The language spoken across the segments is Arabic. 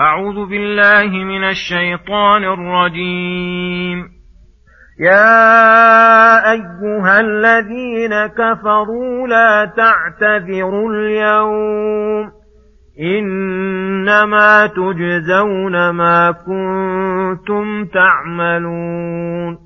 أعوذ بالله من الشيطان الرجيم. يا أيها الذين كفروا لا تعتذروا اليوم. إنما تجزون ما كنتم تعملون.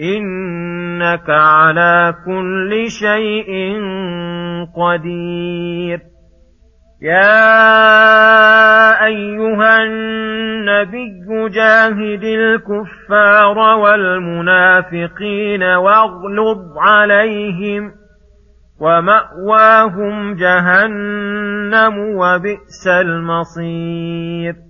إنك على كل شيء قدير. يا أيها النبي جاهد الكفار والمنافقين واغلظ عليهم ومأواهم جهنم وبئس المصير.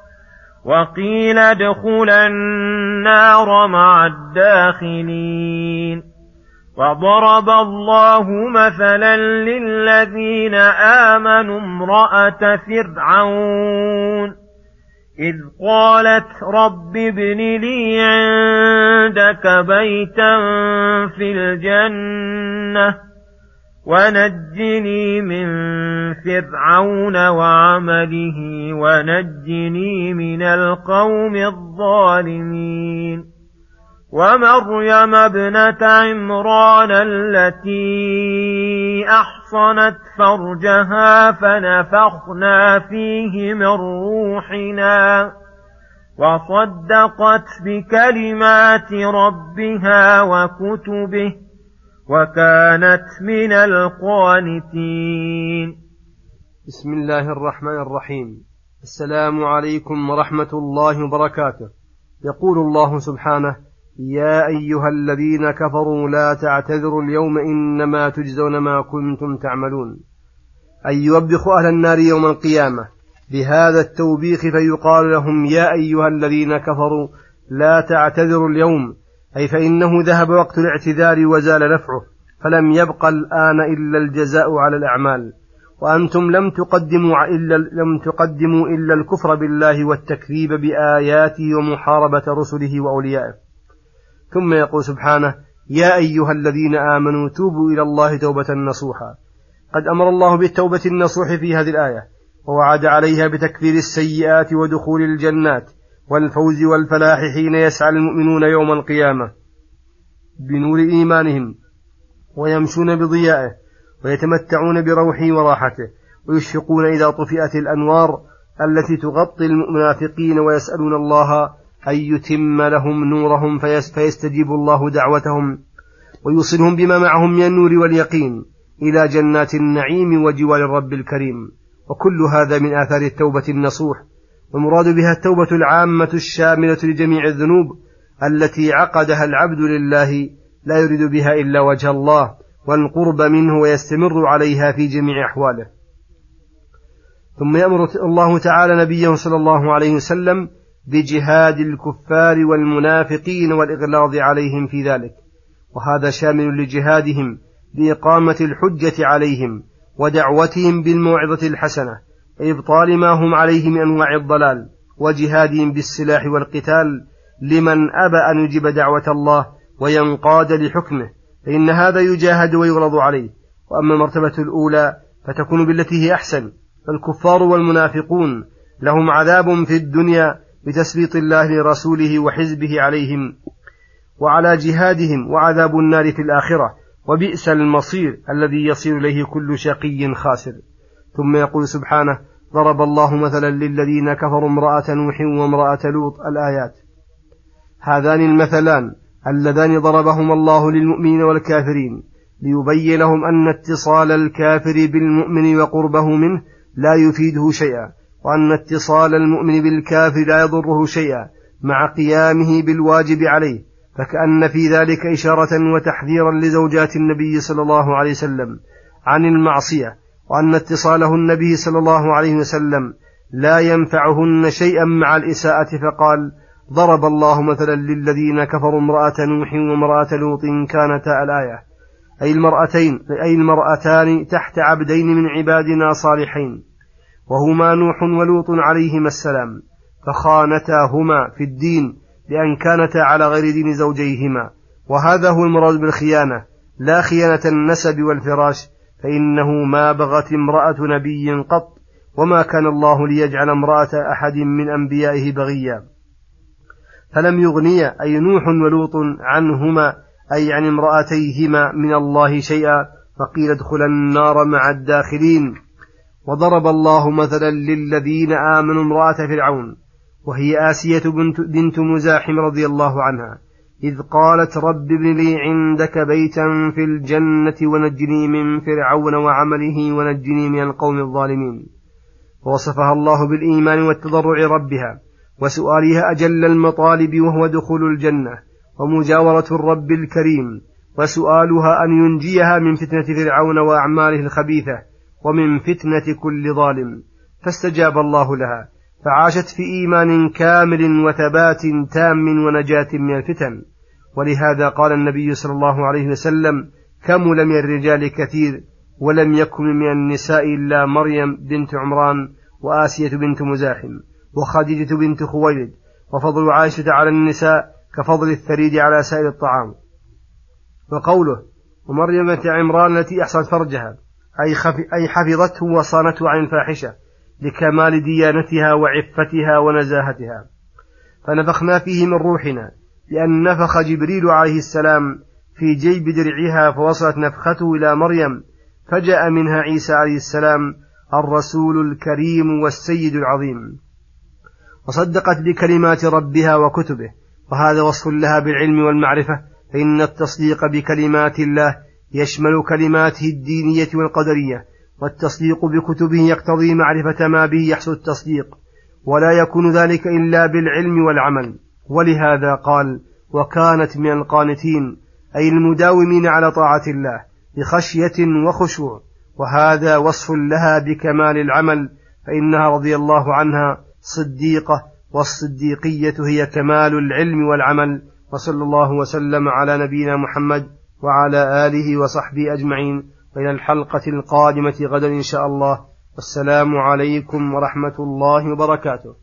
وقيل ادخلا النار مع الداخلين. وضرب الله مثلا للذين آمنوا امرأة فرعون. إذ قالت رب ابن لي عندك بيتا في الجنة. ونجني من فرعون وعمله ونجني من القوم الظالمين ومريم ابنة عمران التي أحصنت فرجها فنفخنا فيه من روحنا وصدقت بكلمات ربها وكتبه وكانت من القانتين. بسم الله الرحمن الرحيم. السلام عليكم ورحمة الله وبركاته. يقول الله سبحانه يا أيها الذين كفروا لا تعتذروا اليوم إنما تجزون ما كنتم تعملون. أي يوبخ أهل النار يوم القيامة. بهذا التوبيخ فيقال لهم يا أيها الذين كفروا لا تعتذروا اليوم أي فإنه ذهب وقت الاعتذار وزال نفعه فلم يبق الآن إلا الجزاء على الأعمال. وأنتم لم تقدموا إلا لم تقدموا إلا الكفر بالله والتكذيب بآياته ومحاربة رسله وأوليائه. ثم يقول سبحانه يا أيها الذين آمنوا توبوا إلى الله توبة نصوحا. قد أمر الله بالتوبة النصوح في هذه الآية ووعد عليها بتكفير السيئات ودخول الجنات. والفوز والفلاح حين يسعى المؤمنون يوم القيامة بنور إيمانهم ويمشون بضيائه ويتمتعون بروحه وراحته ويشفقون إذا طفئت الأنوار التي تغطي المنافقين ويسألون الله أن يتم لهم نورهم فيستجيب الله دعوتهم ويوصلهم بما معهم من النور واليقين إلى جنات النعيم وجوار الرب الكريم. وكل هذا من آثار التوبة النصوح والمراد بها التوبة العامة الشاملة لجميع الذنوب التي عقدها العبد لله لا يريد بها إلا وجه الله والقرب منه ويستمر عليها في جميع أحواله. ثم يأمر الله تعالى نبيه صلى الله عليه وسلم بجهاد الكفار والمنافقين والإغلاظ عليهم في ذلك. وهذا شامل لجهادهم بإقامة الحجة عليهم ودعوتهم بالموعظة الحسنة. وإبطال ما هم عليه من أنواع الضلال وجهادهم بالسلاح والقتال لمن أبى أن يجيب دعوة الله وينقاد لحكمه فإن هذا يجاهد ويغلظ عليه. وأما المرتبة الأولى فتكون بالتي هي أحسن فالكفار والمنافقون لهم عذاب في الدنيا بتسليط الله لرسوله وحزبه عليهم وعلى جهادهم وعذاب النار في الآخرة وبئس المصير الذي يصير إليه كل شقي خاسر. ثم يقول سبحانه ضرب الله مثلا للذين كفروا امرأة نوح وامرأة لوط الآيات. هذان المثلان اللذان ضربهما الله للمؤمنين والكافرين ليبين لهم أن اتصال الكافر بالمؤمن وقربه منه لا يفيده شيئا وأن اتصال المؤمن بالكافر لا يضره شيئا مع قيامه بالواجب عليه فكأن في ذلك إشارة وتحذيرا لزوجات النبي صلى الله عليه وسلم عن المعصية. وأن اتصالهن به صلى الله عليه وسلم لا ينفعهن شيئا مع الإساءة فقال ضرب الله مثلا للذين كفروا امرأة نوح وامرأة لوط كانتا الآية. أي المرأتين أي المرأتان تحت عبدين من عبادنا صالحين. وهما نوح ولوط عليهما السلام. فخانتاهما في الدين لأن كانتا على غير دين زوجيهما. وهذا هو المراد بالخيانة. لا خيانة النسب والفراش فإنه ما بغت امرأة نبي قط وما كان الله ليجعل امرأة أحد من أنبيائه بغيا. فلم يغنيا أي نوح ولوط عنهما أي عن امرأتيهما من الله شيئا فقيل ادخلا النار مع الداخلين. وضرب الله مثلا للذين آمنوا امرأة فرعون وهي آسية بنت, بنت مزاحم رضي الله عنها. إذ قالت رب ابن لي عندك بيتا في الجنة ونجني من فرعون وعمله ونجني من القوم الظالمين. ووصفها الله بالإيمان والتضرع ربها وسؤالها أجل المطالب وهو دخول الجنة ومجاورة الرب الكريم وسؤالها أن ينجيها من فتنة فرعون وأعماله الخبيثة ومن فتنة كل ظالم. فاستجاب الله لها فعاشت في إيمان كامل وثبات تام ونجاة من الفتن. ولهذا قال النبي صلى الله عليه وسلم كمل من الرجال كثير ولم يكن من النساء إلا مريم بنت عمران وآسية بنت مزاحم وخديجة بنت خويلد وفضل عائشة على النساء كفضل الثريد على سائر الطعام. وقوله ومريم بنت عمران التي أحصنت فرجها أي, أي حفظته وصانته عن الفاحشة لكمال ديانتها وعفتها ونزاهتها. فنفخنا فيه من روحنا. لأن نفخ جبريل عليه السلام في جيب درعها فوصلت نفخته إلى مريم فجاء منها عيسى عليه السلام الرسول الكريم والسيد العظيم. وصدقت بكلمات ربها وكتبه وهذا وصف لها بالعلم والمعرفة فإن التصديق بكلمات الله يشمل كلماته الدينية والقدرية والتصديق بكتبه يقتضي معرفة ما به يحصل التصديق ولا يكون ذلك إلا بالعلم والعمل. ولهذا قال وكانت من القانتين أي المداومين على طاعة الله بخشية وخشوع. وهذا وصف لها بكمال العمل فإنها رضي الله عنها صديقة والصديقية هي كمال العلم والعمل. وصلى الله وسلم على نبينا محمد وعلى آله وصحبه أجمعين. وإلى الحلقة القادمة غدا إن شاء الله. والسلام عليكم ورحمة الله وبركاته.